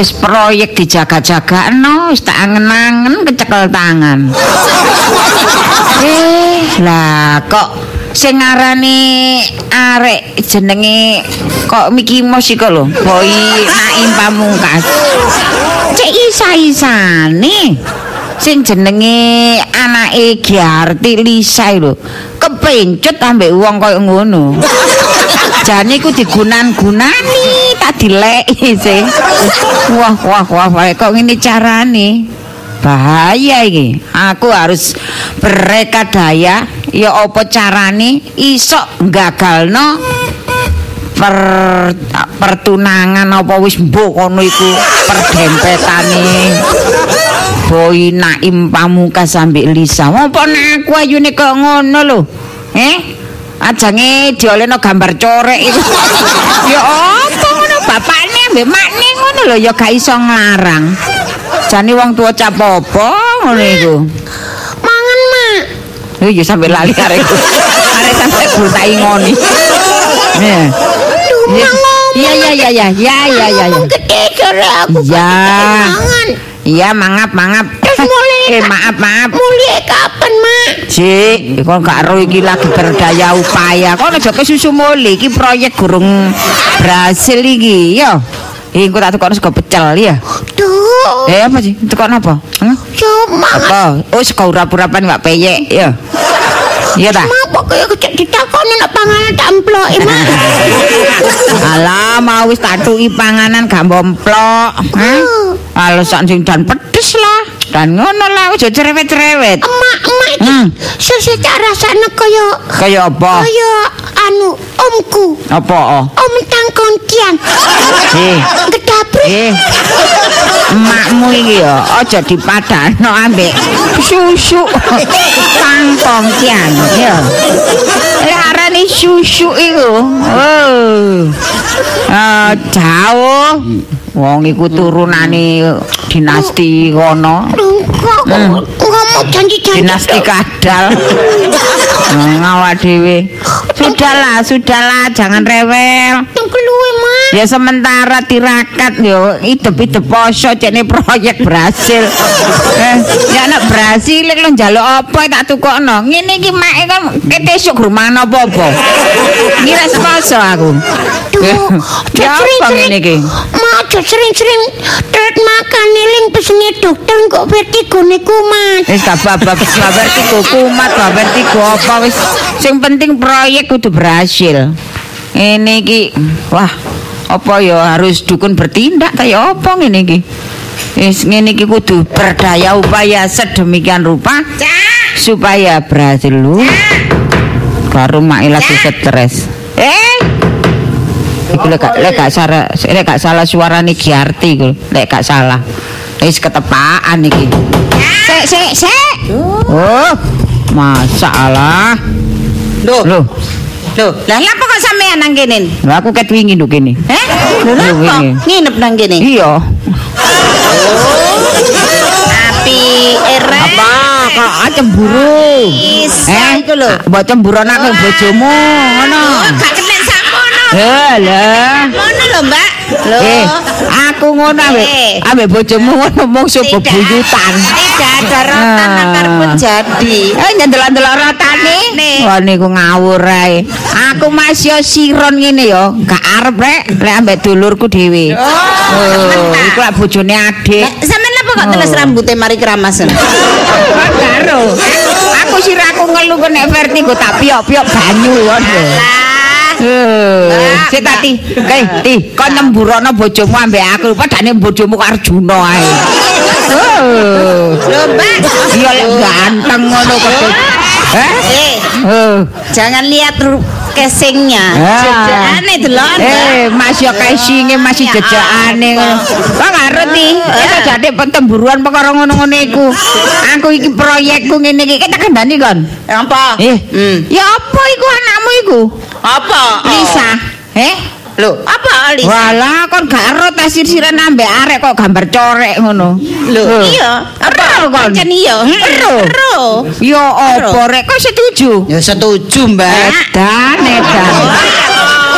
wis proyek dijaga-jagakno wis tak angen-angen kecekel tangan. Eh lah kok sing ngarani arek jenenge kok Miki Mos iku lho? Boy Naim Pamungkas. Cek isa-isane. Sing jenenge anake Giarti Lisa lho. Kepencut ambek wong koyo ngono. Jane iku digunan-gunani tak sih wah wah wah wah kok ngene carane bahaya iki aku harus berrekadaya ya apa carane iso gagalno per pertunangan apa wis mbok kono iku perdempetane Boy Naim Pamungkas ambek Lisa. Apa nek aku ayune kok ngono lho? Eh? Ajange diolehno gambar corek iku. ya apa bapakne ambek makne ngono lho ya gak iso nglarang. Jane wong tua cap apa ngono iku. Mangan, Mak. Oh ya sampe lali arek. Arek sampe bultai ngoni. Eh. Iya iya iya iya iya iya iya. Gede jare aku. Iya. Mangan. Iya mangap mangap. Eh maaf maaf. mulai kapan, Mak? Cik, kok gak ro iki lagi berdaya upaya. Kok aja kesusu muli iki proyek gurung berhasil iki, yo. Engko tak tukokno sego pecel ya. Duh. Eh apa sih? Tukokno apa? Hah? Cuma Apa? Oh, sego urap-urapan gak peyek, ya. Iya ta? Apa kaya kecek ditakoni nak panganan tak emploki, Mak? Alah, mau wis tak tuki panganan gak bomplok. Hah? Alasan sing dan pedes lah. Dan ngono lah, aja cerewet-cerewet. Emak, emak iki Hmm. secara rasane kaya Kaya apa? kaya anu omku. Apa? oh? Om tangkontian. Eh. Gedabrik. Eh, emakmu iki ya aja dipadano ambek susu kangkong kian ya. Arane susu iku. Oh. Jauh. Wong iku turunane dinasti kono. Kok ngomong janji-janji. Dinasti kadal. Ngawak dhewe. Sudahlah, sudahlah, jangan rewel. Ya sementara tirakat yo hidup-hidup poso cene proyek berhasil. eh, ya nek berhasil lek lo njaluk apa tak tukokno. Ngene iki mak kan ketesuk rumah apa-apa. Ngira poso aku. Duh, ya apa sering-sering. ngene iki? Mak, aja sering-sering telat makan eling pesene dokter kok vertigo ne kumat. Wis gak babak babar tigo kumat, babar tigo apa wis sing penting proyek kudu berhasil. Ini iki wah apa ya harus dukun bertindak ta ya apa ngene iki? Wis ngene iki kudu berdaya upaya sedemikian rupa supaya berhasil lu. Baru mak lagi stres. Eh Iku lek gak salah lek gak salah suarane Giarti iku lek gak salah. Wis ketepaan iki. Sik sik sik. Oh, masalah. Loh, Loh, loh, lah ngapa kok sampean nang kene? lha aku ket wingi lho kene. Heh? Lho wingi. Nginep nang kene. Iya. Api ere. Apa? Kok ah, cemburu? Isa iku lho. Mbok cemburu karo bojomu ngono. Gak kena samono. Eh, lah. Ngono lho, Mbak. Eh, aku ngono ambek Eh. ambek bojomu ngono mung subuh Tidak. ada rotan Ah. akarpun jadi. Eh nyendelok-ndelok rotane. Wah niku ngawur ae. Aku masih siron ngene ya, gak arep rek lek ambek dulurku dhewe. Oh, iku lak bojone adik. Sampeyan apa kok Oh. teles rambutnya mari keramas? Karo. Aku siraku ngelu kok nek vertigo tak piok-piok banyu ngono. Eh, sik tak ti. Kae, ti, kon nyemburono bojomu ambek aku, padane bojomu karo Arjuna ae. Lho, Mbak. Iya ganteng ngono kok. Eh? Eh, Oh. jangan lihat casingnya. Ah. Jejakane delok. Eh, masih casingnya masih Ya jejakane ampun. ngono. Kok ngerti? Itu jadi pentemburuan perkara ngono-ngono iku. Aku iki proyekku ngene iki kita kandhani kon. Apa? Eh, Hmm. ya apa iku anakmu iku? Apa? Lisa. Eh? Loh, apa Lisa? Walah, kon gak ero ta sir-siran ambek arek kok gambar corek ngono. Loh, iya. Apa kon? Pancen iya. Ero. Ero. Ya apa rek kok setuju? Ya setuju, Mbak. Edan, edan.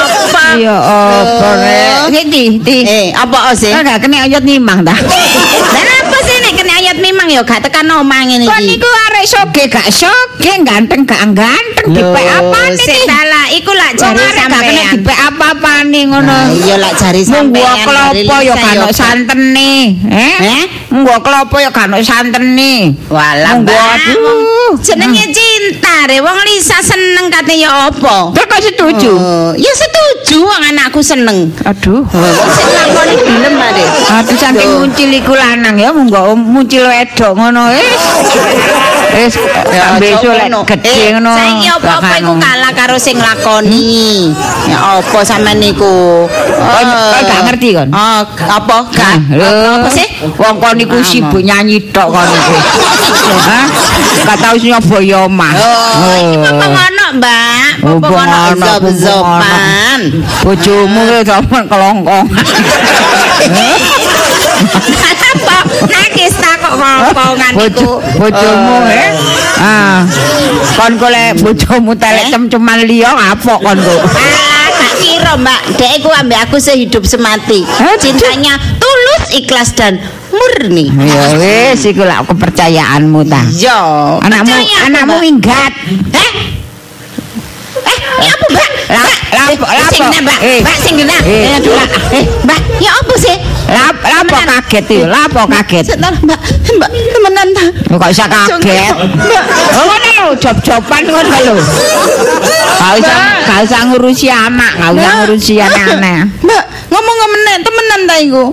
Apa? Ya apa rek? Sik di, di. Eh, apa sih? Kok gak kena oyot nimang ta? Lah apa sih nek kena ayat memang ya gak tekan omah ngene Kok iki. niku arek soge gak soge, ganteng gak ganteng, dipek apane Sik iki? salah, iku lak jari arek gak kena sampean. dipek apa-apane ngono. Iya lak jari Munggo sampean. klopo ya gak ono santene, eh? Eh? Munggo klopo ya gak ono santene. Walah, Mbak. Jenenge cinta re. Wong Lisa seneng kate ya apa? Kok setuju? Oh, ya setuju wong anakku seneng. Aduh. Sing lakoni film ade. Aduh saking Tuh. muncul iku lanang ya monggo muncul wedok ngono wis. Wis besok lek ngono. gedhe Eh, ngono. Saiki apa-apa bakal iku kalah karo sing lakoni. Ya apa sampean niku? Kok kok gak ngerti kon? Oh, apa? Gak. Lho, Apa sih? Wong kon niku sibuk nyanyi tok kon niku. Hah? Gak tau sing nyoboyo omah. Oh, iki apa ngono, Mbak? Oh, Apa bong ngono zob-zoban? Bojomu sampean Apa? Nangis tak kok ngompongan iku. bojomu Oh. eh. Ah. Kon golek bojomu telek Eh? cem-ceman liya ngapok kon kok. Ah, gak kira mbak Dek iku ambek aku sehidup semati Eh, Cintanya tulus, ikhlas dan murni Ya wis iku lak kepercayaanmu ta. Yo Anakmu aku, anakmu Mbak. minggat. Eh? Eh, ya apa mbak? Lah, Mbak, lah, eh, lah, kena, mbak, Eh. mbak sing Eh, Eh, lah. Eh, mbak, ya apa sih? Apa kaget iki? Lah apa kaget? Mbak, mbak, temenan ta Kok bisa kaget? Oh, ngono lho, job-joban ngono lho. Gak usah gak usah ngurusi anak, gak usah ngurusi aneh-aneh. mbak, ngomong ngomong temenan ta iku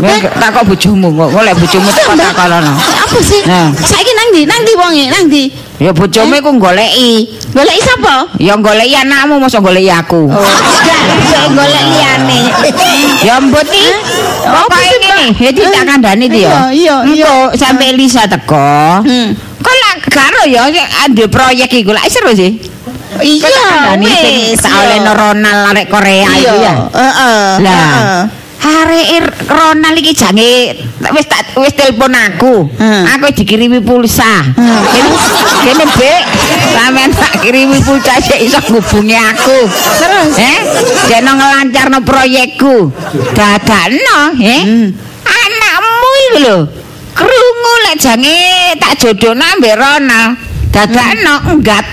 tak kok bojomu kok golek bojomu teko tak kalono. Apa sih? Nah. Saiki nang ndi? Nang ndi wonge? Nang ndi? Ya bojomu iku goleki. Goleki sapa? Ya goleki anakmu mosok goleki aku. Gak golek liyane. Ya mbut iki. Pokoke ngene, ya tak kandhani iki ya. Iya, iya, Engko sampe Elisa teko. Hmm. Kok lak karo ya ade proyek iku lak seru sih. Iya, wis. tak oleh Ronald arek Korea itu ya. heeh. Lah, arek Ronald iki jange wis tak wis telepon aku. Hmm. Aku dikirimi pulsa. Kene kene Bek, sampean tak kirimi pulsa sik iso ngubungi aku. Terus? Eh, jeno ngelancarno proyekku. Dadakno, eh. Hmm. Anakmu iki lho. Krungu lek jange tak jodohno ambek Ronald. Dadakno enggat.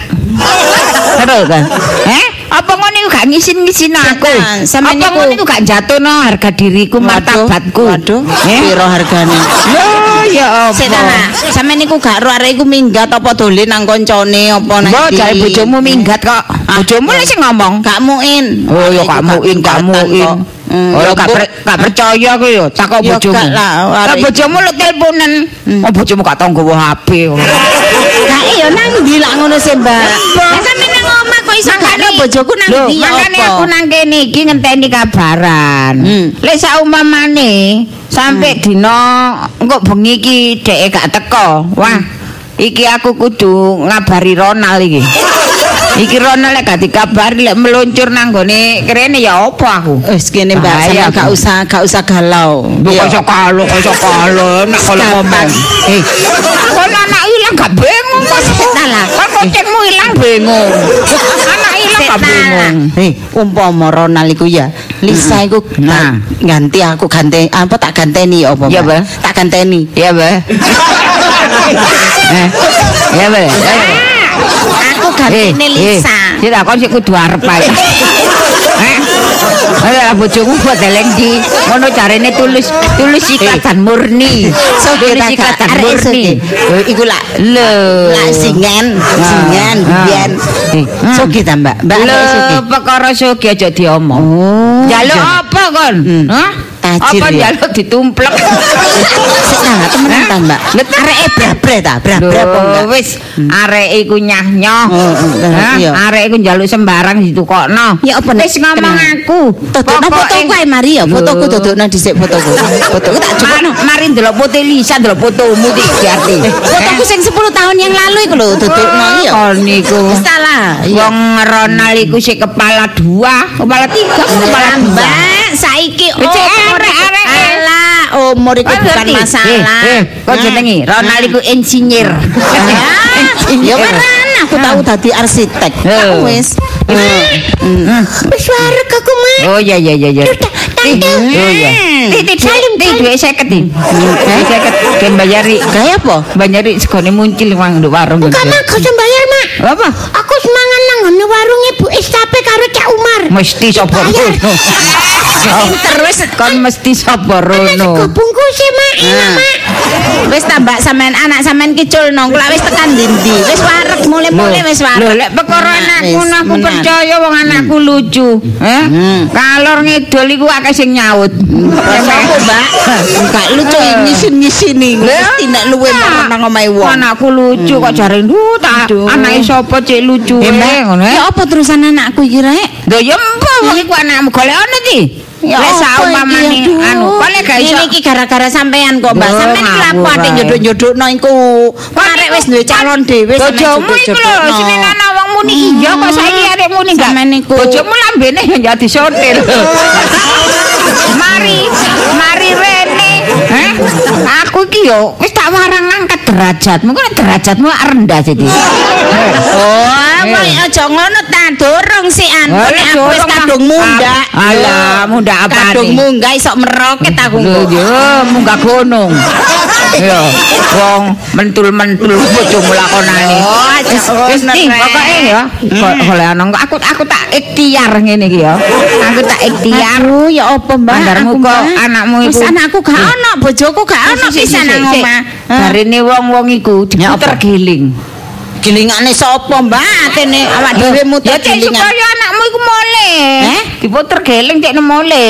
Terus kan? Eh? Apa ngono iku gak ngisin-ngisin aku? Setan, sampean Apa ngono iku gak jatuhno harga diriku, martabatku? Waduh, Eh? piro hargane? Loh, ya apa? Setan lah, sampean niku gak ro arek iku minggat apa dolen nang koncone apa nang Mbok jare bojomu minggat kok. Ah, Bojomu lek sing ngomong. Gak muin. Oh ya Iku kamu in minggatan kamu in. kok. Hmm, Oh ya, gak, gak percaya aku yo takok Ya, bojomu. gak lah, arek- bojomu lu teleponan. Oh bojomu gak tau nggawa HP. Nah iya nang ndi lak ngono sih, Mbak? Lah iso ada bojoku nang ndi ya makane aku nang kene iki ngenteni kabaran. Hmm. Lek saumpamane sampai dina engko bengi iki dhek gak teko. Wah, iki aku kudu ngabari Ronald iki. iki Ronald lek gak dikabari lek meluncur nang gone krene ya apa aku? Wis kene Mbak, sampean gak usah gak usah galau. Iya. kok iso kalo, kok iso kalo, nak kalau ngomong. Eh, kon anak ilang gak bingung kok. Salah. Kan kucingmu ilang bingung. Anak ilang gak bingung. Eh, umpama Ronald iku ya, Lisa iku Nah. ganti aku ganti apa tak ganteni ya apa? Iya? Mbak. Tak ganteni. Iya, Mbak. Eh, Iya, Mbak. Aku gantene Lisa. Eh, sik kon sik kudu arep ae. Eh. Ayo bojomu buat deleng di ngono carane tulus tulus dan murni. Soge tulus tak ikhlas dan murni. Iku lak Lho. lak singan, singan Ah. biyen. Eh, hmm. Soge ta, Mbak? Mbak Lho, perkara soge aja diomong. Oh. Jaluk iya. apa kon? Hmm. Hah? Tajir apa ya? jaluk ditumplek? Sik nah, temenan ta, Mbak? Areke brabre ta, brabre apa enggak? Wis arek iku nyah-nyoh. Oh, oh, Hah? iya. Arek iku njaluk sembarang ditukokno. Ya apa? Wis ngomong aku. Dodokno fotoku ae mari ya, fotoku dodokno dhisik fotoku. Fotoku tak Man, mari ndelok foto Lisa, ndelok fotomu iki diarti. Fotoku sing 10 tahun yang lalu iku lho dodokno iya. Kon niku. Salah. Wong Ronald iku sik kepala dua, kepala tiga, kepala dua. Mbak, saiki Cek, umur arek-arek. Alah, umur iku Kau bukan ngerti? masalah. Eh, eh, kau Nah. jenengi Ronald iku insinyur. Ah, Ya kan aku tahu tadi arsitek. Eh. Aku wis Wis wareg aku, Mak. Oh iya iya iya iya. Tante. Oh iya. Ti ti salim ti duwe 50 ti. Eh 50 ke bayari. Gaya apa? Bayari segone muncul wang nduk warung. Enggak, Mak, gak usah bayar, Mak. Apa? Aku semangan nang ngene warung Ibu Istape karo Cak Umar. Mesti sapa rono. Terus Kon mesti sapa rono. Sego bungkus e, Mak. Wis tambah sampean anak sampean kicul nong kula wis tekan ndi wis wareg mulai-mulai wis Lho wareg lek perkara anakku aku percaya wong anakku lucu. Eh? Kalor ngidol iku akeh sing nyaut. Sopo, Mbak? Enggak lucu nyisin-nyisini. Mesti nek luwe nang omahe wong. Anakku lucu kok jare duh tak Aduh. anake sapa cek lucu ya apa terusan anakku iki rek? Lho ya wong iku anakmu golekane ti. Ya Lek apa saumpamane iki, aduh. anu, kok lek gak iso iki gara-gara sampean kok, Mbak. Sampean iki lapo ate nyodok-nyodokno iku. Arek wis duwe calon dhewe sampean Bojomu iku lho sing ana wong muni iya kok saiki arek muni gak. Sampean iku. Bojomu lambene ya jadi sotil. mari, mari Rene. Heh? Aku iki yo wis tak warang angkat derajatmu. Kok derajatmu rendah jadi. Oh, kok aja ngono ta, dorong sih an. Aku wis kadung ah. mundak. Alah, mundak apa Kadung munggah iso meroket aku yo munggah gunung. Yo, wong mentul-mentul bojomu lakonane. Oh, Wis wis pokoke ya. Golek ana aku aku tak ikhtiar ngene iki ya. Aku tak ikhtiar. Ya apa, Mbak? Andarmu kok anakmu Wis iku. anakku gak ono, bojoku gak ono Sik, sik, pisan sik, nang sik. omah. Barine wong-wong iku diputer giling. Gilingane sapa, Mbak? Atene awak dhewe muter Ya supaya anakmu iku mole. Eh? Diputer giling cek mole.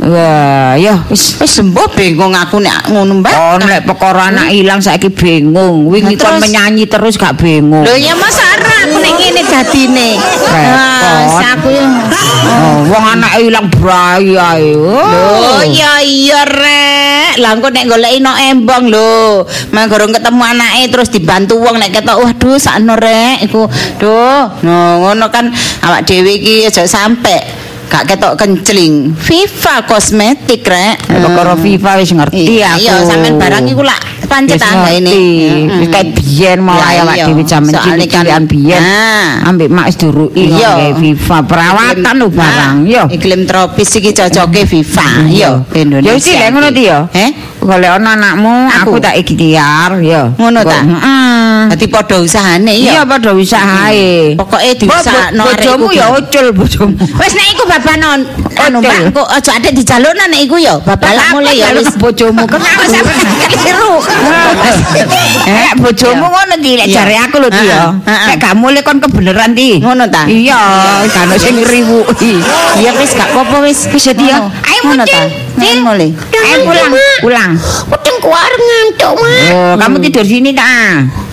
Wah, ya wis Wis sembuh bingung aku nek ngono, Mbak. Kon lek perkara anak ilang saiki bingung. Wingi kon menyanyi terus gak bingung. Lho ya masa ora aku nek ngene dadine. Repot. wis aku ya. Oh, wong anak ilang brai ae. Lho ya iya rek. Lah engko nek goleki no embong lho. Manggorong ketemu anake terus dibantu wong nek ketok waduh sakno rek iku. Duh, no ngono kan awak dhewe iki aja sampe gak ketok kencling. Viva kosmetik rek. Nek perkara FIFA wis ngerti Iya, aku. iya sampean barang iku lak pancet Wis tangga ini. ngerti. Wis kayak biyen mulai Lah, awak dhewe jaman Soalnya kan- cilik-cilikan biyen. Nah. Ambek mak duruki Iya. FIFA perawatan lho barang. Yo. Iklim tropis iki cocoke Viva. Yo, Ya Indonesia. wis lek ngono ti ya. Eh? Golek ana anakmu, aku, tak ikhtiar ya. Ngono ta? Heeh. Dadi padha usahane Iya ya. padha usahae. Pokoke diusahakno Bo- arek bojomu iku. ya ucul bojomu. Wis nek iku babanon Oke. Mbak kok aja ada dijalukna nek iku ya. Bapak lak mulai ya wis bojomu kenapa sampe keliru. Eh bojomu ngono ti lek Iya. jare aku lho ti ya. Heeh, heeh. Nek gak mulai kon kebeneran ti. Ngono ta? Iya, kan sing ngriwuki. Iya wis gak apa-apa wis. Wis ya, Tia. Ngono. Ayo, Ngono Mucin. ta? Cin. Ngono le. Ayo pulang, pulang. Udah keluar ngantuk, Mak. Oh, kamu tidur sini ta?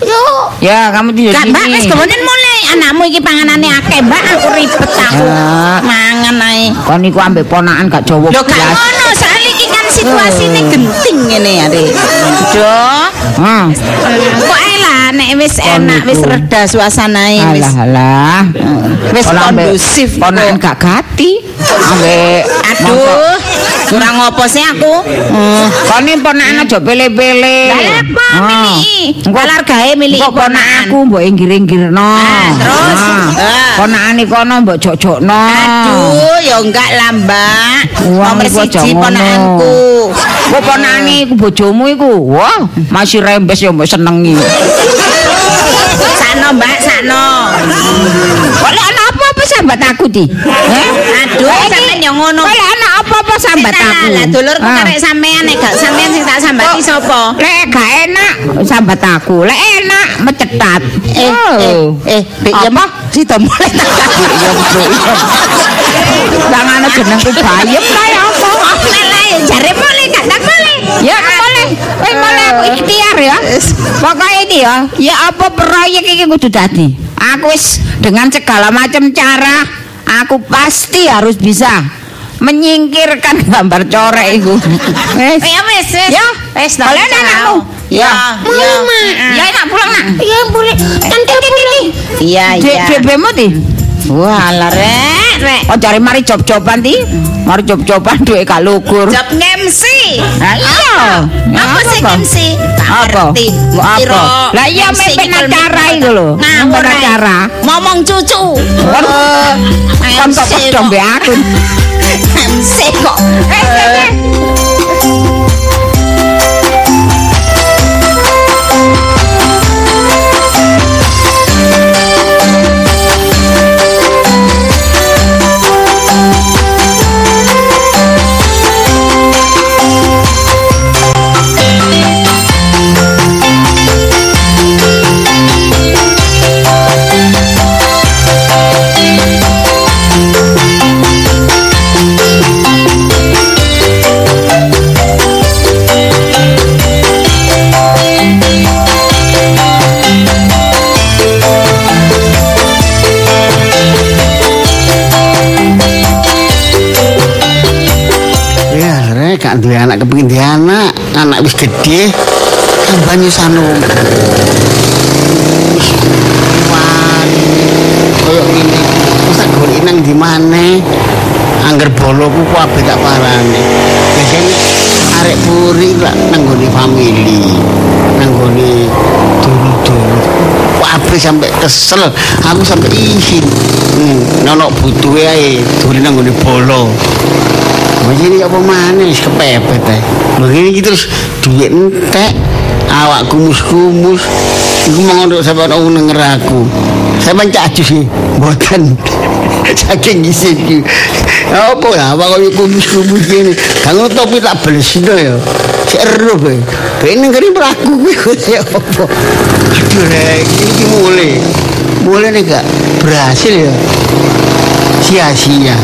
Yo. Ya, kamu tidur sini. Mbak wis kemudian mulai anakmu iki panganane akeh Mbak aku ribet aku. Ya. Mangan ae. Kon iku ambek ponakan gak Jawa Lho gak ngono situasine genting ngene ya, Dik. Duh. Hah. Kok lah nek wis enak wis reda suasanae wis Alah alah. wis Kon ambek kondusif Ponakan kok. gak gati. Ambek Aduh, kurang ngopo sih aku? Hmm. Kon iki ponakan aja pele-pele. Lah apa Ah. milih? Engko Kalar gawe milih Kok ponakanku mbok inggir-inggirno. Ah, terus? Ah. Ponakane kono mbok jok-jokno. Aduh, ya enggak lah, Mbak. Wah, Nomor siji ponakanku. Kok ponakane iku bojomu iku. Wah, masih rembes ya mbok senengi. Sakno, Mbak, sakno. Kok lek ana apa-apa sambat aku di? Aduh, sampean ya ngono. Kok lek ana apa-apa sambat aku? Lah dulurku Ah. karek sampean nek gak sampean sing tak sambati sapa? Lek gak enak sambat aku. Lek enak mecetat. Eh, eh, eh, Bek, ya Apa? mah sida mulai tak Ya bro. Jangan jenengku bayem kae apa? Lele, jare mulai gak tak mulai. Ya aku ikhtiar ya. Pokoknya ini ya, ya apa proyek ini kudu dadi. Aku wis dengan segala macam cara, aku pasti harus bisa menyingkirkan gambar corek itu. Wis. Ya wis, wis. Ya, wis boleh anakmu. Ya, ya. Ya nak pulang nak. Ya boleh. Tante boleh. Iya, Dek iya. DB-mu di? Wah, lah rek, rek. Oh, jare mari job-joban ti. Mari job-joban duwe gak lugur. Job ngemsi. Iya. Apa sih ngemsi? Apa? Apa? Lah iya ngemsi mimpin kalau acara iku lho. Mimpin ae. acara. Ngomong cucu. Kan kok mbek aku. MC kok. Eh, eh, anak kepengin duwe anak, anak wis gede. Tambane sanu. Koyo ngene. Masa golek nang di maneh? Angger boloku ku abe tak parane. Biasane arek puri lah nang gone family. Nang gone dulu-dulu. Ku abe sampai kesel. Aku sampai izin. Hmm, nono butuhe ae dolen nang gone bolo. Begini apa mana wis kepepet ae. Begini iki terus duit entek, awak kumus-kumus. Iku mau untuk sampean wong nenger aku. Sampean caju sih, mboten. Saking isin iki. Apa ya, apa kaya kumus-kumus gini. Kanggo topi tak belesino ya. Seru be. Kene ngeri mlaku kuwi kaya apa. Aduh rek, iki mulai. Mulai nih gak berhasil ya. sia-sia.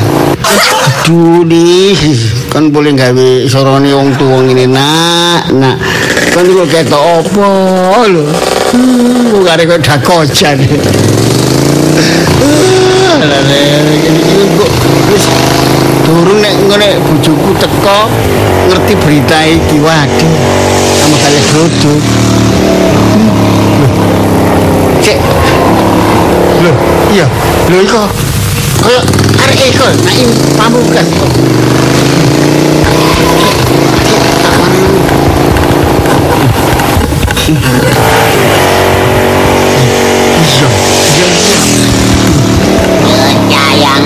Nih, kan boleh gawe sorone wong tuwa ngene nak, nak. Kan kok ketok apa lho. Hmm, kok arek dakojan. Iki durung nek ngene bojoku teko ngerti berita iki waduh. Sama kali geruduk. Cek. Loh, iya. Loh iko. Kaya arek iko naik pamukas kok.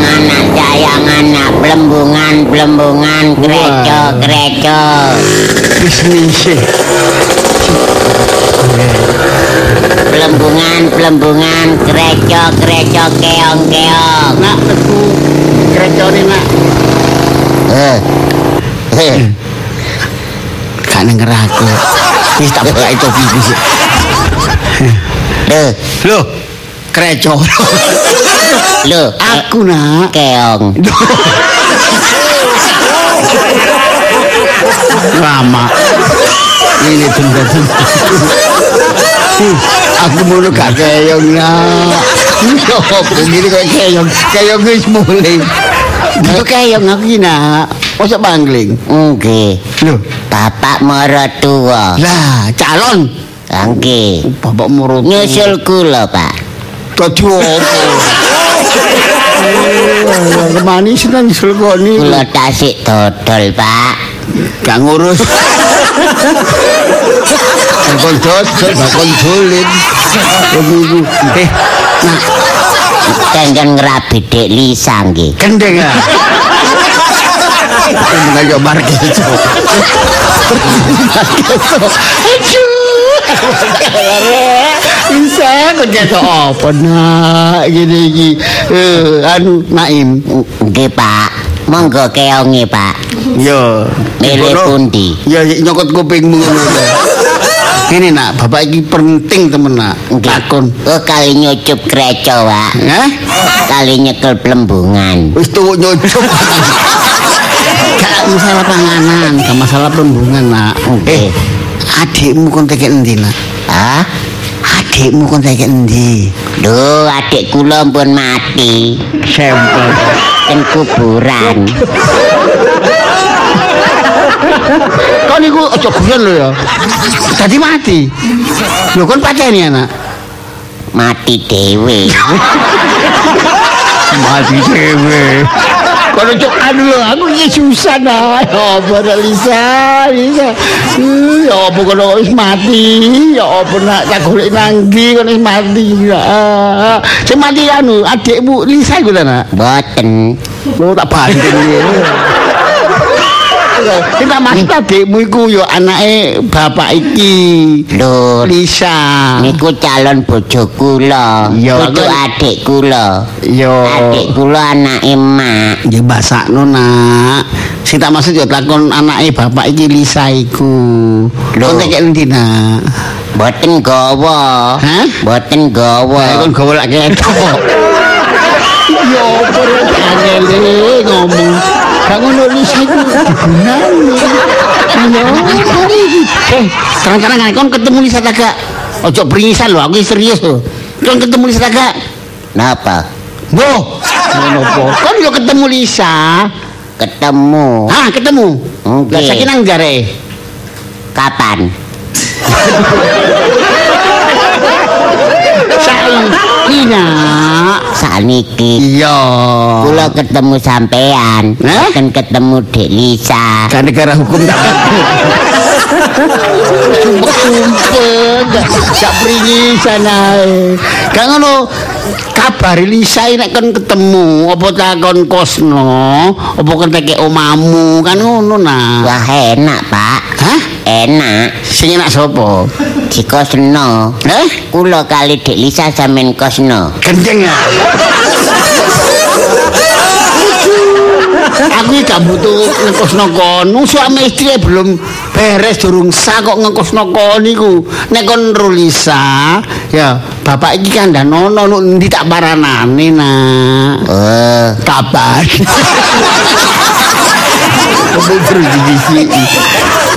Anak, cayang anak, belembungan, belembungan, Belembungan, belembungan, gerejo, gerejo, keong, keong. Nak teku kerecone nak. Eh, eh, Gak denger aku. Wis tak bolak itu pipi sih. Loh, Loh, kereco. loh, aku nak. keong. Lama. Ini tunda. Aku mau gak keyong nak. Apa ini kok keyong? Keyong wis mulai. Itu keyong aku ini nak. Masa bangling? Nggih, Loh, bapak mertua. lah calon. Nggih. Bapak murut. Nyusul kula, Pak. Tadi apa? Oh, kemanis nang nyusul kok ni. Kula tasik dodol, Pak. Gak ngurus. Dodol, bakon dolen. Begitu. Eh, nah, Tenggen ngerabi dek Lisa nggih. kendeng ah. Aku mengayo market itu. Bisa kok jatuh apa nak gini gini eh anu naim Nggih, Pak. Monggo keonge, Pak. yo Milih pundi? ya nyokot kupingmu ngono Ini nak, bapak iki penting temen nak. Takon. Oh, kali nyucup kreco, Pak. Hah? Kali nyekel pelembungan. Wis tuwuk nyucup. Gak masalah panganan, gak masalah pembungan nak. Oke. Eh, adikmu kon tekek endi nak? Hah? Adikmu kon tekek endi? Duh, adik kula pun mati. Sampel. Ten kuburan. Kon iku aja guyon lho ya. Dadi mati. Lho kon pateni anak. Mati dewe. mati dhewe. Kono cok anu lho, aku iki susah nah. Ya apa nek Lisa, Lisa. Hmm, Ya apa kono wis mati. Ya apa nak tak golek nang ndi kono wis mati. Sing mati anu adikmu Lisa iku ta nak. Boten. Lo tak banding dia. Kita maksud adikmu iku yo anake bapak iki. Lho, Lisa. niku calon bojo kula. Iya, Bojo adik kula. Yo. Adik kula anake mak. Ya basakno nak. Sing tak maksud yo takon anake bapak iki Lisa iku. Lho. Kok tek endi nak? Boten gawa. Hah? Boten Wah, gawa. kon gawe lak ketok. Yo perlu angele ngomong. Gak ngono Lisa iku digunani. Yo, eh, terang-terang kon ketemu Lisa tak gak? Ojo pringisan lho, aku serius lho. Kon ketemu Lisa tak gak? Napa? Boh, ngono po. Kon yo ketemu Lisa. Ketemu. Ah, ketemu. Oke. Lah saiki nang jare. Kapan? Saiki nak. Saniki. Iya. Kula ketemu sampean. Kan ketemu Dek Lisa. kan negara hukum tak Sumpah-sumpah gak, gak peringi sana Gak ngono kabari Lisa nek kon ketemu apa takon kosno apa teke omamu kan ngono nah Wah enak, Pak. hah Enak. sing enak sapa Di kosno. eh Kula kali Dek Lisa sampean kosno. gendeng ya aku gak butuh ngekosno kon Wong suami istri belum beres durung sah kok ngekosno kon iku nek kon rulisa ya bapak iki kan nono nuk ndi tak paranane nak? Kapan Kamu terus divisi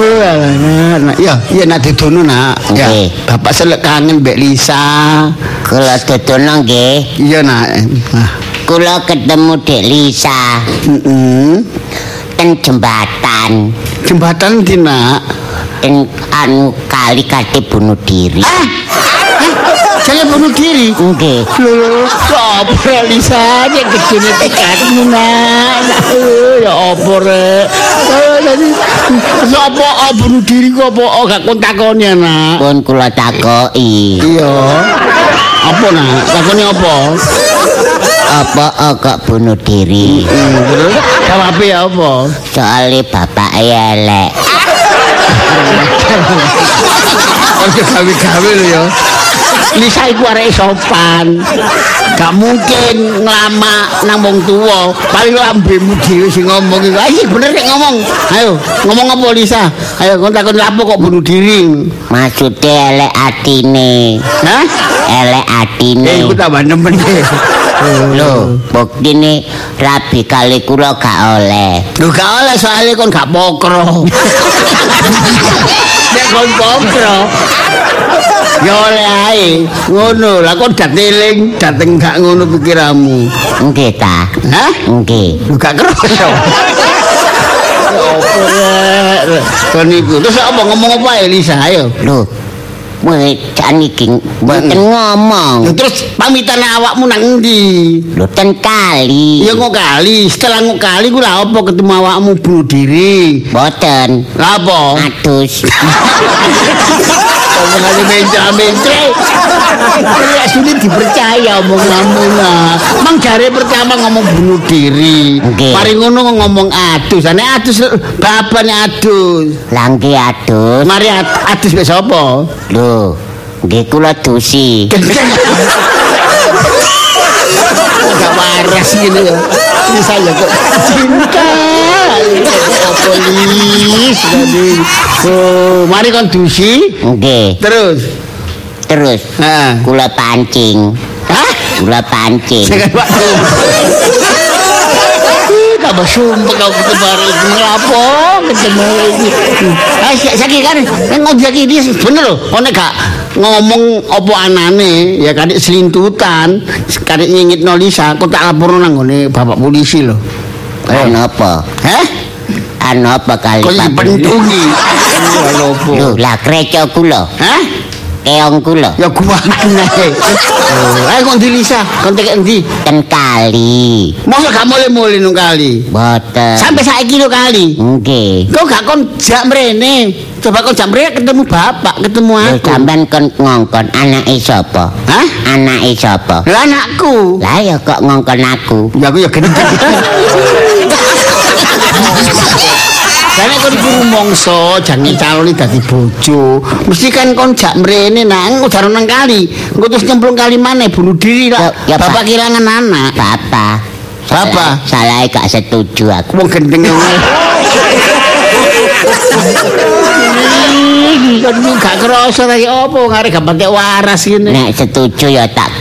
Nah, ya, ya nak didono nak. Ya, bapak selek kangen Mbak Lisa. kula dodono nggih. Iya nak. Kula ketemu Dek Lisa. Mm ten jembatan. Jembatan di nak. Ten anu kali kate bunuh diri. Ah, saya bunuh diri. Nggih. Lho, apa Lisa nek gedene tikatmu nak. Ya apa rek? Sapa oh, bunuh diri kok apa oh, gak kon takoni nak. Pun kula takoki. Iya. Apa nak? Takoni apa? Apa kok bunuh diri? Jawabe ya apa? Soale bapak elek. Ojo gawe-gawe lho ya. Lisa iku arek sopan. Gak mungkin nglama nang wong tuwa. Paling lambemu dhewe sing ngomong iku. Ayo bener nek ngomong. Ayo, ngomong apa Lisa? Ayo kon takon lapo kok bunuh diri. Maksude elek atine. Hah? Elek Eh, atine. iku tambah nemen. Lho, buktine rabi kali kula gak oleh. Lho gak oleh soalnya kon gak pokro. Nek kon pokro. Ya oleh ae. Ngono, lah kon dat eling, dateng gak ngono pikiranmu. Nggih ta? Hah? Nggih. Lu gak kerasa. Ya rek? Kon iku. Terus apa ngomong apa ya Lisa? Ayo. Lho. Weh, jan iki mboten ngomong. Terus pamitan awakmu nang ndi? Lho ten kali. Ya kok kali, setelah kok kali ku lah apa ketemu awakmu bunuh diri. Boten. Lah apa? Adus. Omongannya mencra-mencra Ya sulit dipercaya omonganmu lah Mang jare pertama ngomong bunuh diri Oke. Mari ngono ngomong adus Ane adus bapaknya adus Langge adus. Mari ad- adus besok apa? Lho, nggih kula dusi. Gak waras gitu ya. Ini saya kok. Cinta. Apa lis tadi Oh, mari kon dusi Nggih. Terus. Terus. Nah kula pancing. Hah? Kula pancing. Tambah sumpah kau ketemu hari ini Ngelapo ketemu lagi Ah, sakit kan ngojek ini bener loh Kau gak ngomong opo anane Ya kadek selintutan Kadek nyingit no Lisa Kau tak lapor nang ngone bapak polisi loh Anu apa? Hah? Anu apa kali Kau dipendungi Ngelapo Lho, lah kreco kula. Hah? Keongku lho. Ya gua ae. Oh, ayo kok ndi Lisa? Kon tek endi? Ten kali. Mosok gak mulai-mulai nang kali. Boten. Sampai saiki lho kali. Nggih. Kok gak kon jak mrene? Coba kon jak mrene ketemu bapak, ketemu aku. sampean kon ngongkon anake sapa? Hah? Anake sapa? Lah anakku. Lah ya kok ngongkon aku. Ya aku ya gendeng. Karena kon iku rumangsa jangan caloni dadi bojo. Mesti kan kon jak mrene nang udah nang kali. Engko terus nyemplung kali maneh bunuh diri lah. Ya, Bapak Pak. kehilangan anak. Bapak. Bapak? Salah gak setuju aku. Wong gendeng kon iki gak kerasa ya apa ngarep gak waras ngene. Nek setuju ya tak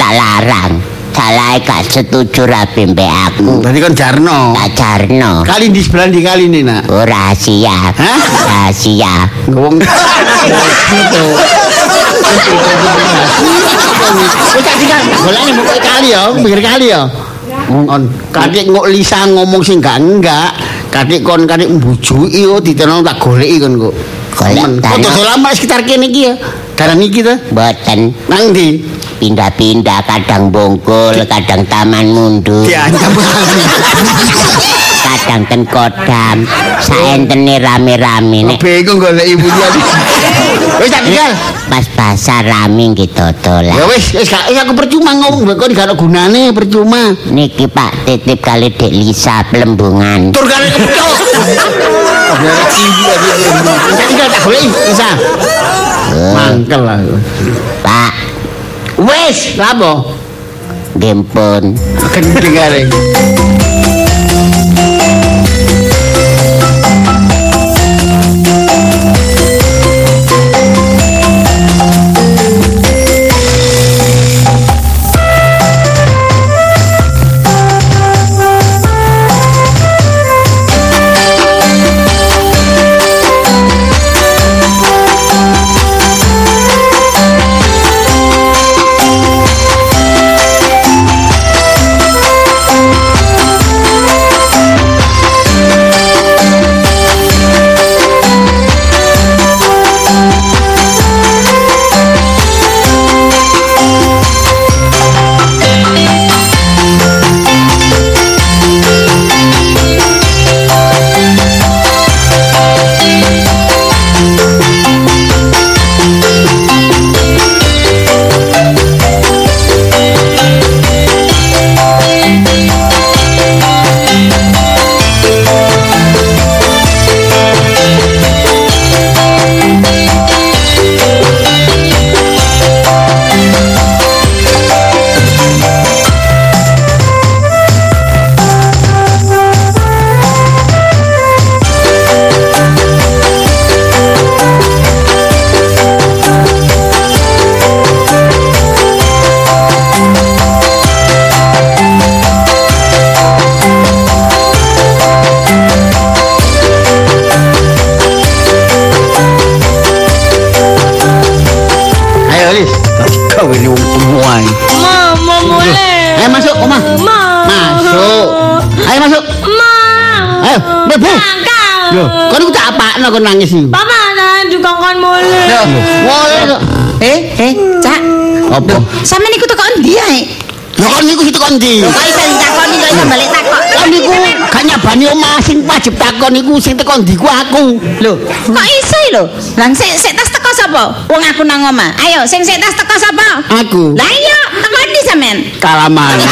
tak larang. Salah gak setuju rapi mbek aku. Berarti kon jarno. Tak jarno. Kali di sebelah di kali nih nak. Oh, rahasia. Hah? Rahasia. Ngomong gitu. Wis tak tinggal golane mau kowe kali ya, pinggir kali ya. On kadek ngok Lisa ngomong sing enggak enggak. Kadek kon kadek mbujuki oh ditenong tak goleki kon kok. Golek. Kok dolan lama sekitar kene iki ya. Dalan iki ta. Boten Nang ndi? Pindah-pindah kadang bongkol, kadang taman mundur, Diancam kadang ten kodam. Saentene rame-rame nek Bingung golek ibu dia. Wis tak tinggal. pas pasar rame nggih Ya dodolan. wis, wis gak wis aku percuma ngomong kok gak gunane percuma. Niki Pak titip kali Dek Lisa pelembungan. Tur kali. Tinggal tak boleh bisa. Mangkel lah. Pak, Wes, lapo? gempun. Gendeng kali. Nangis iki. Papa mulai. Woi, kok. Eh, eh, Cak. Apa? Sampeyan iku teko endi ae? Ya kon niku kon ndi? Kok iso ditakoni kok iso balik takok. Kon niku gak nyabani omah sing wajib takon niku sing teko ndi ku aku. Lho, kok iso lho? Lah sik sik tas teko sapa? Wong aku nang omah. Ayo, sing sik tas teko sapa? Aku Lah iya, teko endi sampean? kalaman.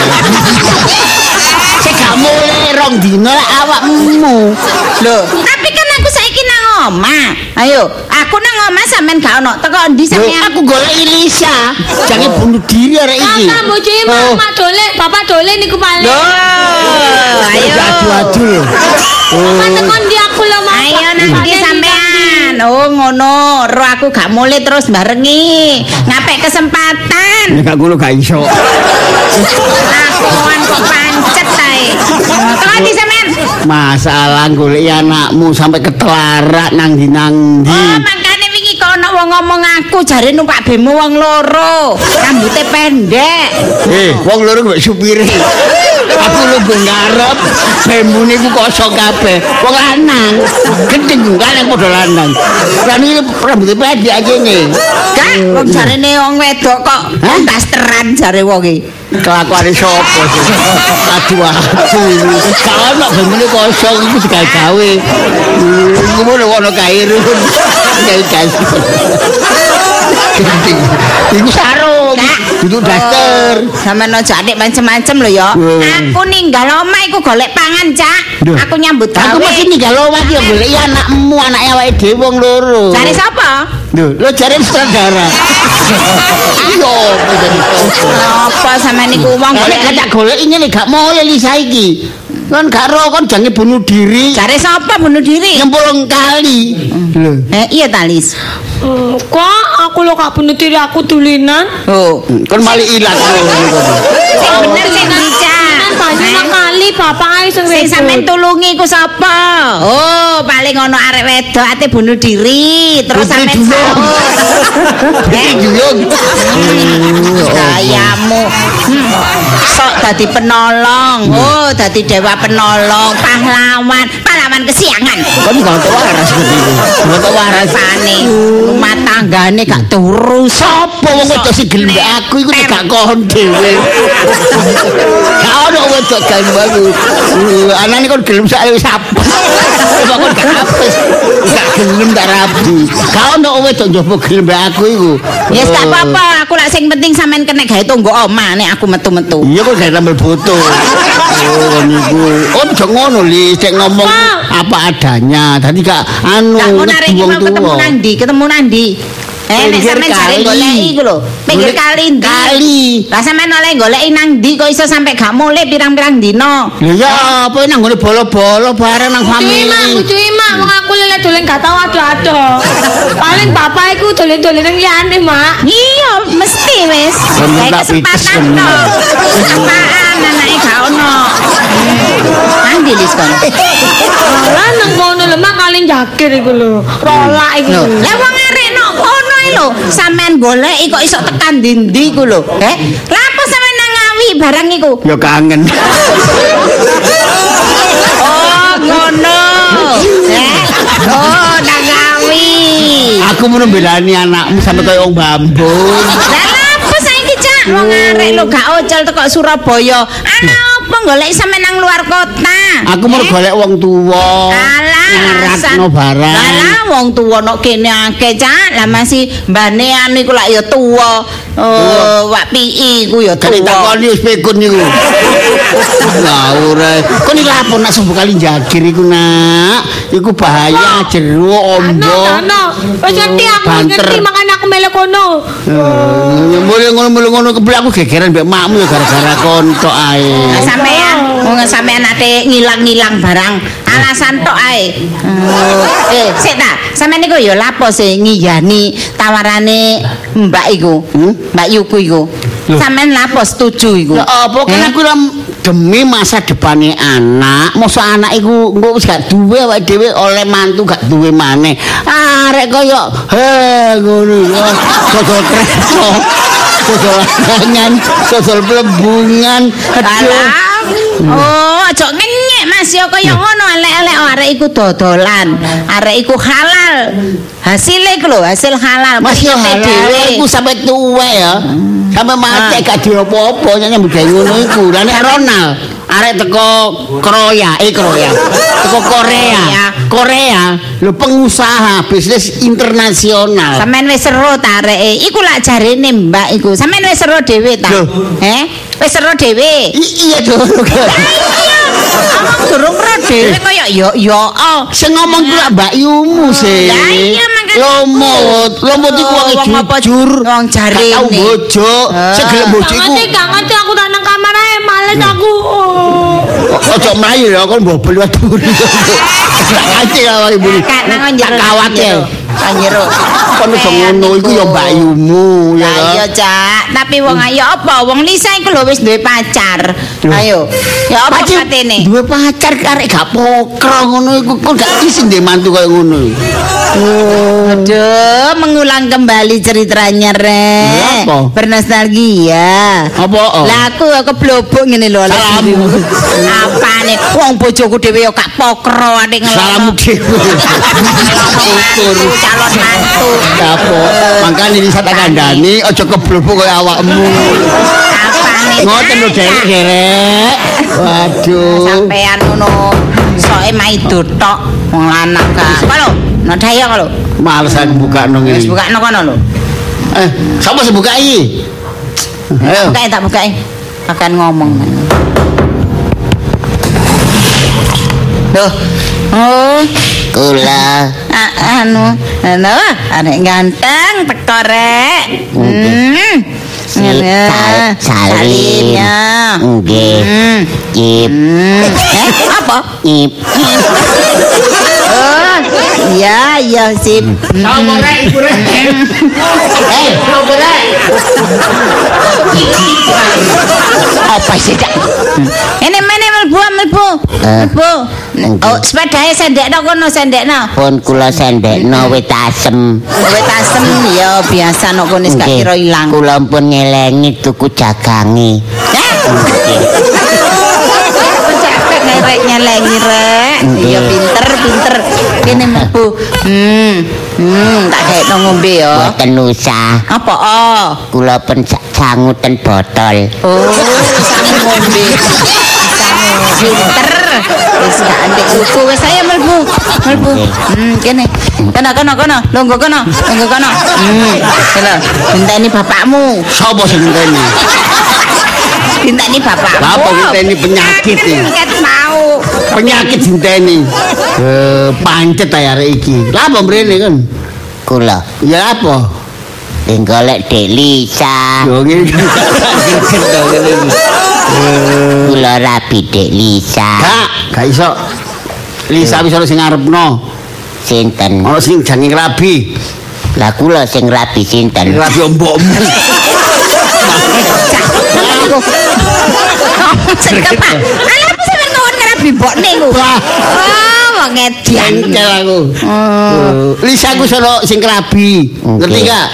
Sik gak mulai rong dino awakmu. Lho, omah. Ayo, aku nang omah sampean gak ono. Teko endi Lho, sampean? aku golek Lisa. Jangan bunuh diri arek iki. Kakak bojoe mama dole, bapak dole niku paling. Lho, ayo. Adu-adu. Mama tekan di aku lho, Mas. Ayo nanti sampean. Oh, ngono. Ro aku gak mulai terus barengi. Ngapek kesempatan. Nek ngono gak iso. Akuan kok pancet ae. Teko sampean? Masalah golek anakmu sampai ketelarak nang ndi nang ndi. Oh, makane wingi kok ana wong ngomong aku jare numpak bemo wong loro. Rambute pendek. Eh, wong loro mbek supire. Aku lu ngarep bembune ku kosong kabeh. Wong lanang. Gendeng kan padha lanang. Kan iki rambut pendek aja nih. Kak, wong jarene wong wedok kok Hah? dasteran jare wong iki. Kelakuane sapa sih? Aduh aduh. Kalau nak bembune kosong iku digawe-gawe. Iku mau ono kairun. Guys. Gendeng. Iku sarung. Itu daster. Sampeyan aja adik macem-macem lho ya. Aku ninggal omah iku golek pangan, Cak. Aku nyambut gawe. Aku masih ninggal omah iki ya golek anakmu, anake awake dhewe wong loro. Cari sapa? Lho, lo jare sutradara. Iya, apa jadi Apa sampeyan niku wong Golek gak tak golek ini gak mau ya Lisa Kan gak ro kan jange bunuh diri. Cari sapa bunuh diri? Nyempulung kali. Lho. Eh, iya Talis. Hmm, kok aku lo gak bunuh diri aku tulinan? Oh. Kan mali ilang. Sing bener sing dica. Banyak kali bapak ae sing Sing wedok. sampean tulungi ku sapa? Oh, paling ono arek wedok ate bunuh diri, terus sampean sahur. Iki. Hmm. Sok dadi penolong. Oh, dadi dewa penolong, pahlawan, pahlawan kesiangan. Kan gak tau waras gitu. Gak tau waras. Pane rumah tanggane gak turu Sopo wong wedok sing gelem aku iku nek gak kon dhewe. Gak ono wedok gelem aku. Anane kon gelem sak wis apa. Kok kon gak apes. Gak gelem tak rabi. Gak ono wedok njopo gelem aku iku. Ya yes, gak apa-apa, aku lak sing penting sampean kena gawe tunggu omah nek aku metu-metu. Iya kok gak tambah foto. Oh niku. Oh aja ngono li, cek ngomong apa adanya. Tadi gak anu Gak ngono arek ketemu nandi, ketemu nandi. Eh, nek Pinggir sampean jare kali. goleki iku lho, pinggir Golek kali ndi? kali. Lah sampean oleh goleki nang ndi kok iso sampe gak mulai pirang-pirang dino? Lha ya apa nang ngene bolo-bolo bareng nang famili. imak, kudu imak, wong aku lele dolen gak tau ado-ado. Paling bapak iku dolen-dolen yang liyane, Mak. Iya, mesti wis. Kayak kesempatan. Apaan anake gak ono. Nandi lis kon. Lah nang kono lho, Mak kali jakir iku lho. Rolak iku. Lah wong arek nok lho. Sampean goleki kok iso tekan ndi-ndi ku lho. Eh, lah apa sampean nang ngawi barang iku? Ya kangen. Oh, ngono. Eh, oh, nang ngawi. Aku mau belani anakmu sampe kaya wong bambun. Lah lah, apa saiki cak? Wong arek lho gak ocel teko Surabaya. Ana apa golek sampe nang luar kota? Aku mau Eh? golek wong tuwa. Ngeratno barang. Alah, wong tuwa nok kene akeh, Cak. Lah masih mbanean iku lak ya tuwa. Oh, wak pii iku ya tuwa. ditakoni wis pekun niku. Lah ora. Kon iki lapor nak sembuh kali jagir iku nak. Iku bahaya jero Ano, ombo. Wis ngerti aku wis Banter. ngerti makanya aku melek kono. Eh, Mulai ngono-mulai ngono kebeli aku gegeran mbek makmu ya gara-gara kontok ae. Lah sampean, wong sampean ate ngilang-ngilang barang alasan tok ae. Oh, eh, sik ta. Sampeyan niku ya lapo sih ngiyani tawarane Mbak iku. Hmm? Mbak Yuku iku. Sampeyan lapo setuju iku? Ya apa kan Eh? aku ram demi masa depane anak, mosok anak iku engko wis gak duwe awake dhewe oleh mantu gak duwe maneh. Arek kaya he ngono. Dodol kereta. Dodol angan, dodol plebungan. Aduh. Oh, aja ngenyek Mas ya kaya ngono elek-elek oh, arek iku dodolan. Arek iku halal. Hasilnya iku lho, hasil halal. Mas yo Keringetnya halal iku sampe tuwa ya. Sampe mati gak diopo-opo nyanyam budaya ngono iku. Lah nek Ronald arek teko Kroya, eh Kroya. Teko Korea. Korea, lho pengusaha bisnis internasional. Sampeyan wis seru ta areke. Iku lak jarene Mbak iku. Sampeyan wis seru dhewe ta? Loh. Eh? Wis seru dhewe. Iya. Iya. Awak durung ro dhewe kaya yo yo oh. Sing ngomong ku lak Mbak Yumu sih. Lah iya, Lomot, lomot iku wong jujur. wong jarene. Gak tau bojo. Ah. Sing gelem bojo iku ngerti, gak ngerti aku tak nang kamar ae males aku. Oh. Ojo mlayu ya kon bobol duri. Gak ngerti lah ibu. Tak kawat ya. Anjero. Kon aja ngono iku ya mbakyumu ya. Lah iya, Cak. Tapi wong ayo apa? Wong Lisa iku lho wis duwe pacar. Ayo. Ya apa katene? duwe pacar karek gak pokro ngono iku kok gak isi ndek mantu kaya ngono. Aduh, mengulang kembali ceritanya, Rek. Apa? Bernostalgia. Apa? oh? Lah aku aku blobok ngene lho. Salam. Apane? Wong bojoku dhewe yo gak pokro adik ngelono. Salammu dhewe. Mantu, calon mantu. Apa? Makane iki tak kandhani aja keblobok kaya awakmu. Ngoten lho derek-derek. Waduh. Sampean ngono. Soke maido tok wong lanang ka. Kalau nada ya kalau. Males aku buka nang Wis ngene. bukakno kono lho. Eh, sapa sing bukai? Ayo. Bukain tak bukain. Akan ngomong. Loh. Oh, Kula anu, anu, arek ganteng teko rek. Hmm. Ngene. Salim. Salim ya. Nggih. Hmm. Ip Hmm. Eh, apa? ip Oh, iya, iya sip. Rek iku rek? Eh, rek? apa sih Cak? Ini melbu, Eh, enggak. Oh, sepedanya sendekno kono, sendekno. pun kula sendekno wit asem. Wit asem ya biasa nek kono gak kira ilang. Kula pun nyelengi tuku jagange. Capek ngerek nyelengi rek. Iya pinter, pinter. Kene mlebu. Hmm. Hmm, tak gaekno ngombe ya. Boten usah. Apa oh? Kula sa- sangu ten botol. Oh, sang ngombe. Pinter. Wis gak antik buku wis saya mlebu. Mlebu. Hmm, kene. Kono kono kono, longgo kono, longgo kono. Hmm, kene. Benteni bapakmu. Sapa sing ngenteni? Benteni bapakmu. Apa ngenteni penyakit? Ket mau. Penyakit dinteni. Eh, pancet ta arek iki. Lah apa mrene kan? Kula Ya apa? sing golek Dek Lisa. Yo ngene. Kula rabi Dek Lisa. Gak, gak iso. Lisa wis ana sing ngarepno. Sinten? Ana sing jange rabi. Lah kula sing rabi sinten? Rabi ombokmu. Cekepa. Ala apa sampean ngawon ngerabi mbokne ku? Wah. Oh, wong aku. Oh. Lisa ku sono sing rabi. Ngerti gak?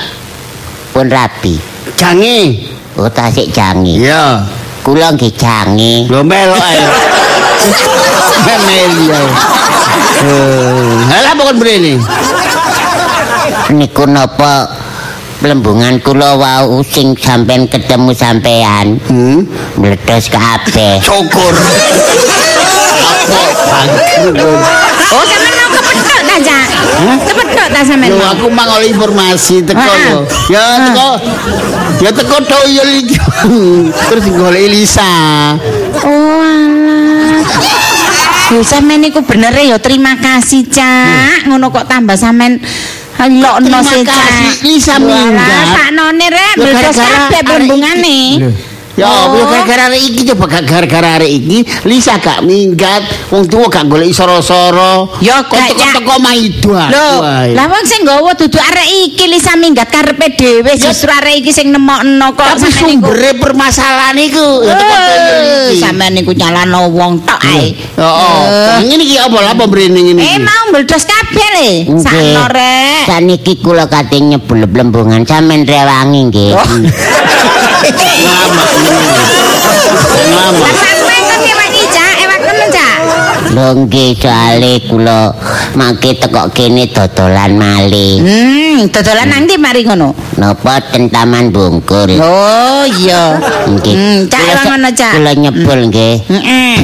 Pun rabi. Jange. Oh tasik jangi. Iya. Kula nggih jangi. Lho melok ae. Memeli ae. Eh, Lah apa kon mrene? Niku napa lembungan kula wau sing sampean ketemu sampean Hmm. meledos kabeh. Syukur. Apa bangkrut. Oh, sampean kepethuk ta, Cak? Kepethuk ta sampean? Lho mau? aku mang oleh informasi teko lho. Ya teko. Ya teko tok ya iki. Terus golek Lisa. Oh, alah. Yo sampean niku bener ya terima kasih, Cak. Ngono kok tambah sampean lokno Terima sih, Cak. kasih, Lisa Walah, minggat. saknone rek, Lho, gara-gara kabeh arek berhubungane. Ya, Oh. gara-gara arek iki coba gak gara-gara arek iki Lisa gak minggat, wong tuwa gak golek soro-soro. Ya, kok gak, maido Lho, ae. lah wong sing nggawa dudu arek iki Lisa minggat karepe dhewe justru arek iki sing nemokno kok Tapi sumbere permasalahan iku teko Eh, iki. Sampean niku nyalano wong tok ae. Heeh. Eh. Ngene iki apa lah apa mrene ngene Eh mau meledos kabeh le. Sakno rek. Saniki kula kate nyebul lembungan sampean rewangi nggih. Lama. Lama. Cak. Lho nggih soale kula mangke teko kene dodolan malih. Hmm, dodolan nang ndi mari ngono? Napa ten Taman Bungkul. Oh iya. Nggih. Hmm, cak ngono cak. Kula nyebul nggih. Heeh.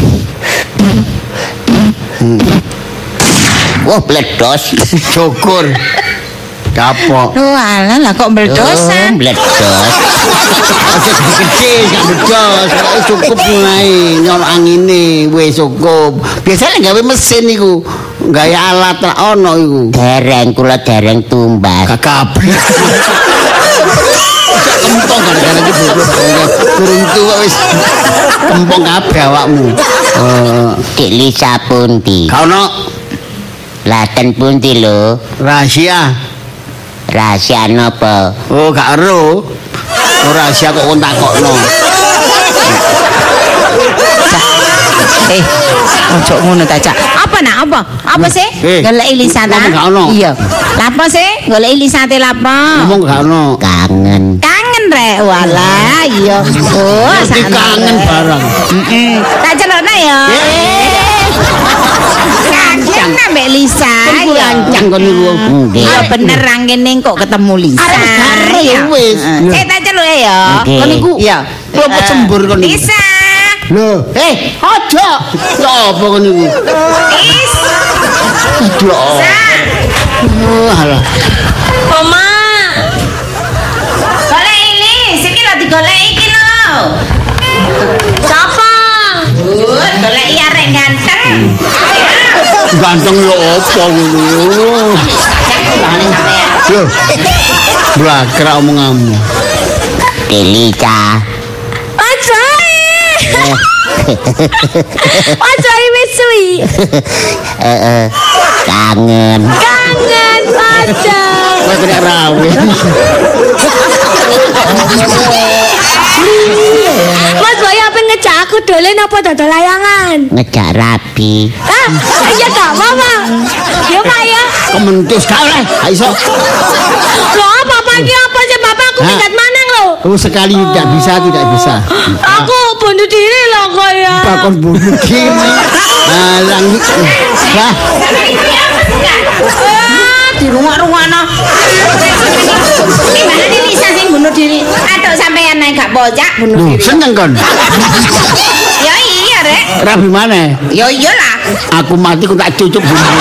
Wah, bledos. Syukur. Kapok. Lho alah lah kok Oh, meledosan. Aja gede gak bedos, Pokoke cukup mulai nyon angine wis cukup. Biasanya gawe mesin iku, gawe alat lah ono iku. Dereng kula dereng tumbas. Kabeh. Kempong gara-gara iki bubur. Durung tuwa wis kempong kabeh awakmu. Eh, Dik Lisa pundi? gak ono Laten pundi lho? rahasia. Rahasia napa? Oh, gak ero. Ora rahasia kok kon takokno. Eh, ojo ngono ta, Cak. Apa nak apa? Apa sih? Eh, Golek Lisa ta? Iya. Lapo sih? Golek Lisa te lapo? Ngomong gak ono. Kangen. Kangen rek. Walah, iya. Oh, kangen Rek. barang. Heeh. Tak celokno ya. Lisa. Kan ku ya. lancang kon niku. Nggih. Iya bener rangkene kok ketemu Lisa. Arep gare ya wis. Saya tak celuk ya. Kon niku Iya. Klopo cembur kon niku. Lisa. Lho, eh, aja. Lho apa kon niku? Lis. Aduh. Oh, alah. Oma. Golek ini, siki lho digolek iki lho. Siapa? Golek iya arek ganteng. Ganteng yo apa ngono. Lho. Blakrak omonganmu. Boy. Mas Boy wis suwi. Heeh. Kangen. Kangen pada. Kowe kena rawe. Mas Boy apa ngejak aku dolen apa dodol layangan? Ngejak rabi. Ah, iya gak apa-apa. Ya Pak ya. Kementus gak oleh. Gak iso. Loh apa Pak ini apa sih Bapak aku Hah? minggat manang loh. Oh, sekali tidak bisa, tidak bisa. Aku bunuh diri loh kok ya. Bakon bunuh diri. Alang. Wah, Di rumah-rumah Gimana nih Lisa sing bunuh diri? Aduh sampean naik gak bocak bunuh diri. seneng kon. Ya iya rek. Rabi mana? Ya iyalah. Aku mati ku tak cucuk bunuh diri.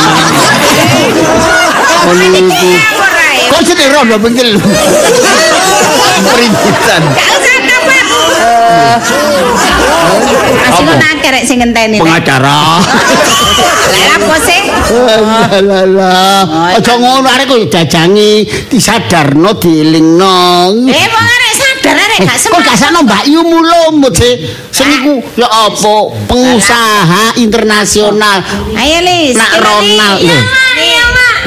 Kok sedih roh lho pinggir. Perintisan. Gak usah kabar. Masih Apa? mau nakir rek sing ngenteni. Pengacara. Lah apa sih? Lah lah. Aja ngono arek kok jajangi disadarno dielingno. Eh wong arek sadar arek gak Kok semangat. gak sana Mbak Yu mulumut sih. Sing iku ya apa pengusaha internasional. Ayo Lis. Nak Ronald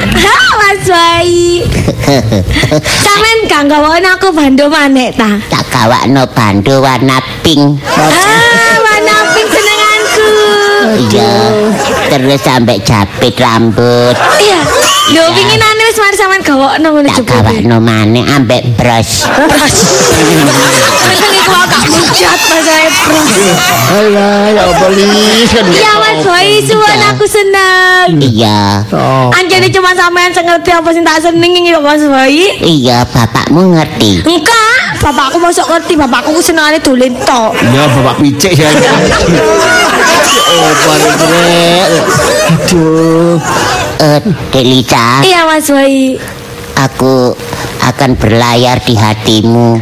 Mas Boy. Sampeyan gak nggawain aku bandu manek ta. Tak gawakno bandu warna pink. Ah, warna pink senenganku. Iya. Terus sampai japit rambut. Iya. Lho sampean gawakno ngono Tak jebule. gawakno maneh ambek brush. Penting iku agak mujat Mas Boy. Alah ya kan. Iya Mas Boy, suwan aku seneng. Iya. Oh. Anjene cuma sampean sing ngerti apa sing tak seneng iki kok Mas Boy. Iya, bapakmu ngerti. Enggak, bapakku masuk ngerti, bapakku senengane dolen tok. Ya bapak picek ya. Oh, parek. Aduh. Eh, Delita, Iya Mas Boy. aku akan berlayar di hatimu.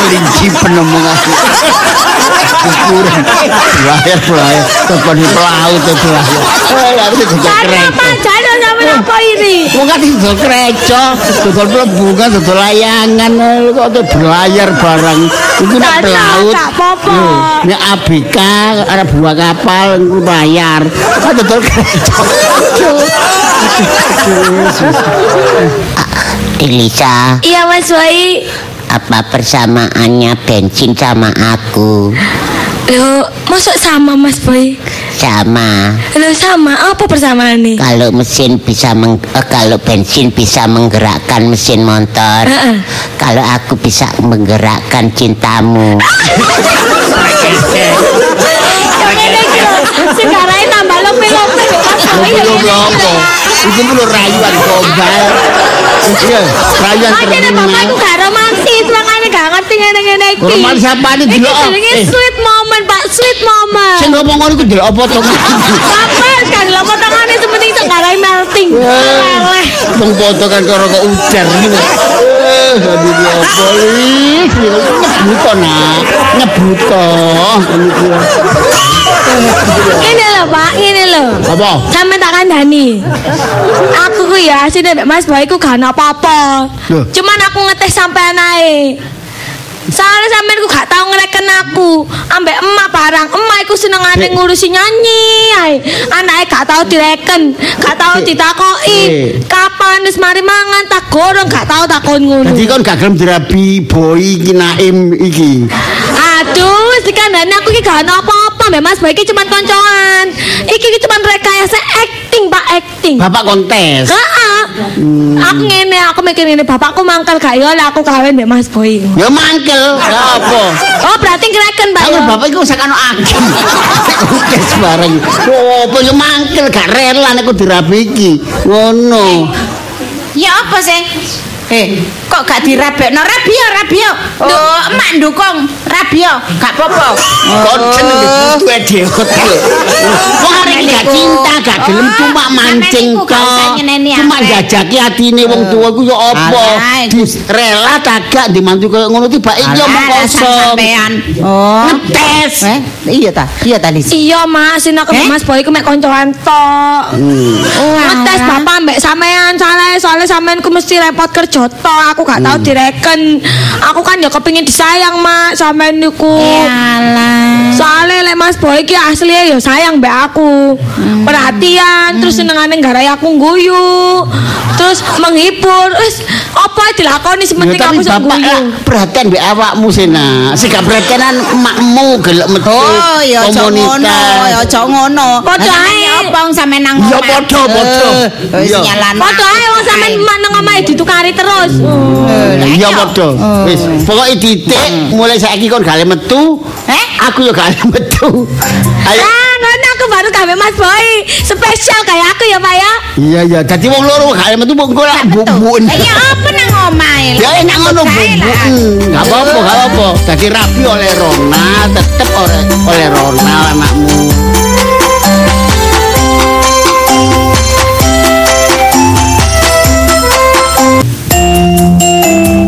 kelinci penemungan berlayar berlayar tekan di pelaut itu itu Karena kereta apa jane sampean apa ini? Wong kan dodol kreco, dodol mlebu kan dodol layangan kok tuh berlayar barang iku nek Gak pelaut. Nek ABK ada buah kapal bayar. Kan dodol kreco. Delisa, Iya Mas Boy. Apa persamaannya bensin sama aku? Loh, masuk sama Mas Boy? Sama. Loh sama, apa persamaan nih? Kalau mesin bisa meng- eh, kalau bensin bisa menggerakkan mesin motor. Heeh. Kalau aku bisa menggerakkan cintamu. Sekarang tambah apa? lho. Itu lho rayuan gombal. Iya, rayuan Makanya terminal. bapakku gak romantis, makanya gak ngerti ngene-ngene iki. Romantis iki, Iki lho? jenenge Eh. sweet moment, Pak, sweet moment. Sing ngomong ngono iku ndelok apa to? Apa kan lho potongane sepenting sekarang melting. Leleh. Wong foto kan karo kok ujar ya apa lis? Nyebuto nak, nyebuto. Ini lho, Pak, ini lho. Apa? Sampe tak kandhani. Aku ku ya sini Mas Boy ku gak apa-apa. Loh. Cuman aku ngetes sampean ae. Soalnya sampean ku gak tau ngereken aku. Ambek emak barang. Emak iku senengane ngurusi nyanyi ae. Anake gak tau direken, gak tau ditakoki. Kapan wis mari mangan tak gorong gak tau takon ngono. Dadi kon gak gelem dirabi boy iki Naim iki. Aduh, wis dikandani aku iki gak ono apa-apa, Mbak Mas Boy iki cuma koncoan. Iki iki cuma rekayasa acting, Pak, acting. Bapak kontes. Heeh. Aku ngene, aku mikir ngene, bapakku mangkel gak ya aku kawin Mbak Mas Boy. Ya mangkel, ya apa? Oh, berarti ngereken. Aku ya? bapak iku sak ono agem. Kontes bareng. Oh, apa ya mangkel gak rela nek aku dirabi iki. Ngono. Ya apa sih? Eh, kok gak dirabekno rabio rabio. Oh, emak ndukung rabio, gak apa-apa. Kok jenenge butuh dewet. Wong arek iki gak cinta, gak gelem Oh, cuma mancing tok. nyeneni Cuma jajaki atine wong tuwa ku ya apa? Alah, iku- Di- Rela dimantu koyo ngono tiba iki omong Alah, kosong. sampean. Oh. Ngetes. Eh, iya ta, iya ta Lis. Iya, Mas, aku Eh? Mbak Mas Boy ku mek koncoan tok. Ngetes bapak mbek sampean salah soalnya sampean ku mesti repot kerja tok. Aku gak tau direken. Aku kan ya kepengin disayang, Mak, sampean niku. Yalah. Soalnya lek Mas Boy ki asli ya sayang mbak aku. Perhatian, terus senengane nggarai aku guyu. Terus menghibur. Wis apa dilakoni Ya, sementing tapi aku sing guyu. perhatian mbek awakmu sena. Sing gak perhatianan emakmu gelek metu Oh, ya aja ngono, ya aja ngono. Padha ae. ya apa wong sampean nang Ya, padha, padha. Eh, Wis Iya. nyalano. Padha ae wong sampean nang omahe ditukari terus. Iya Iya. padha. Wis, pokoke titik mulai saiki kon gak metu. Eh? Aku yo gak metu. Ayo. Ah, ngono aku baru gawe Mas Boy. Spesial kayak aku ya, Pak ya. Iya iya, dadi wong loro gak metu mung kok lak bumbuin. Eh, Ya apa nang omahe? Ya enak ngono bumbuin. Gak apa-apa, gak apa. Dadi rapi oleh Rona, tetep oleh oleh Rona anakmu. Música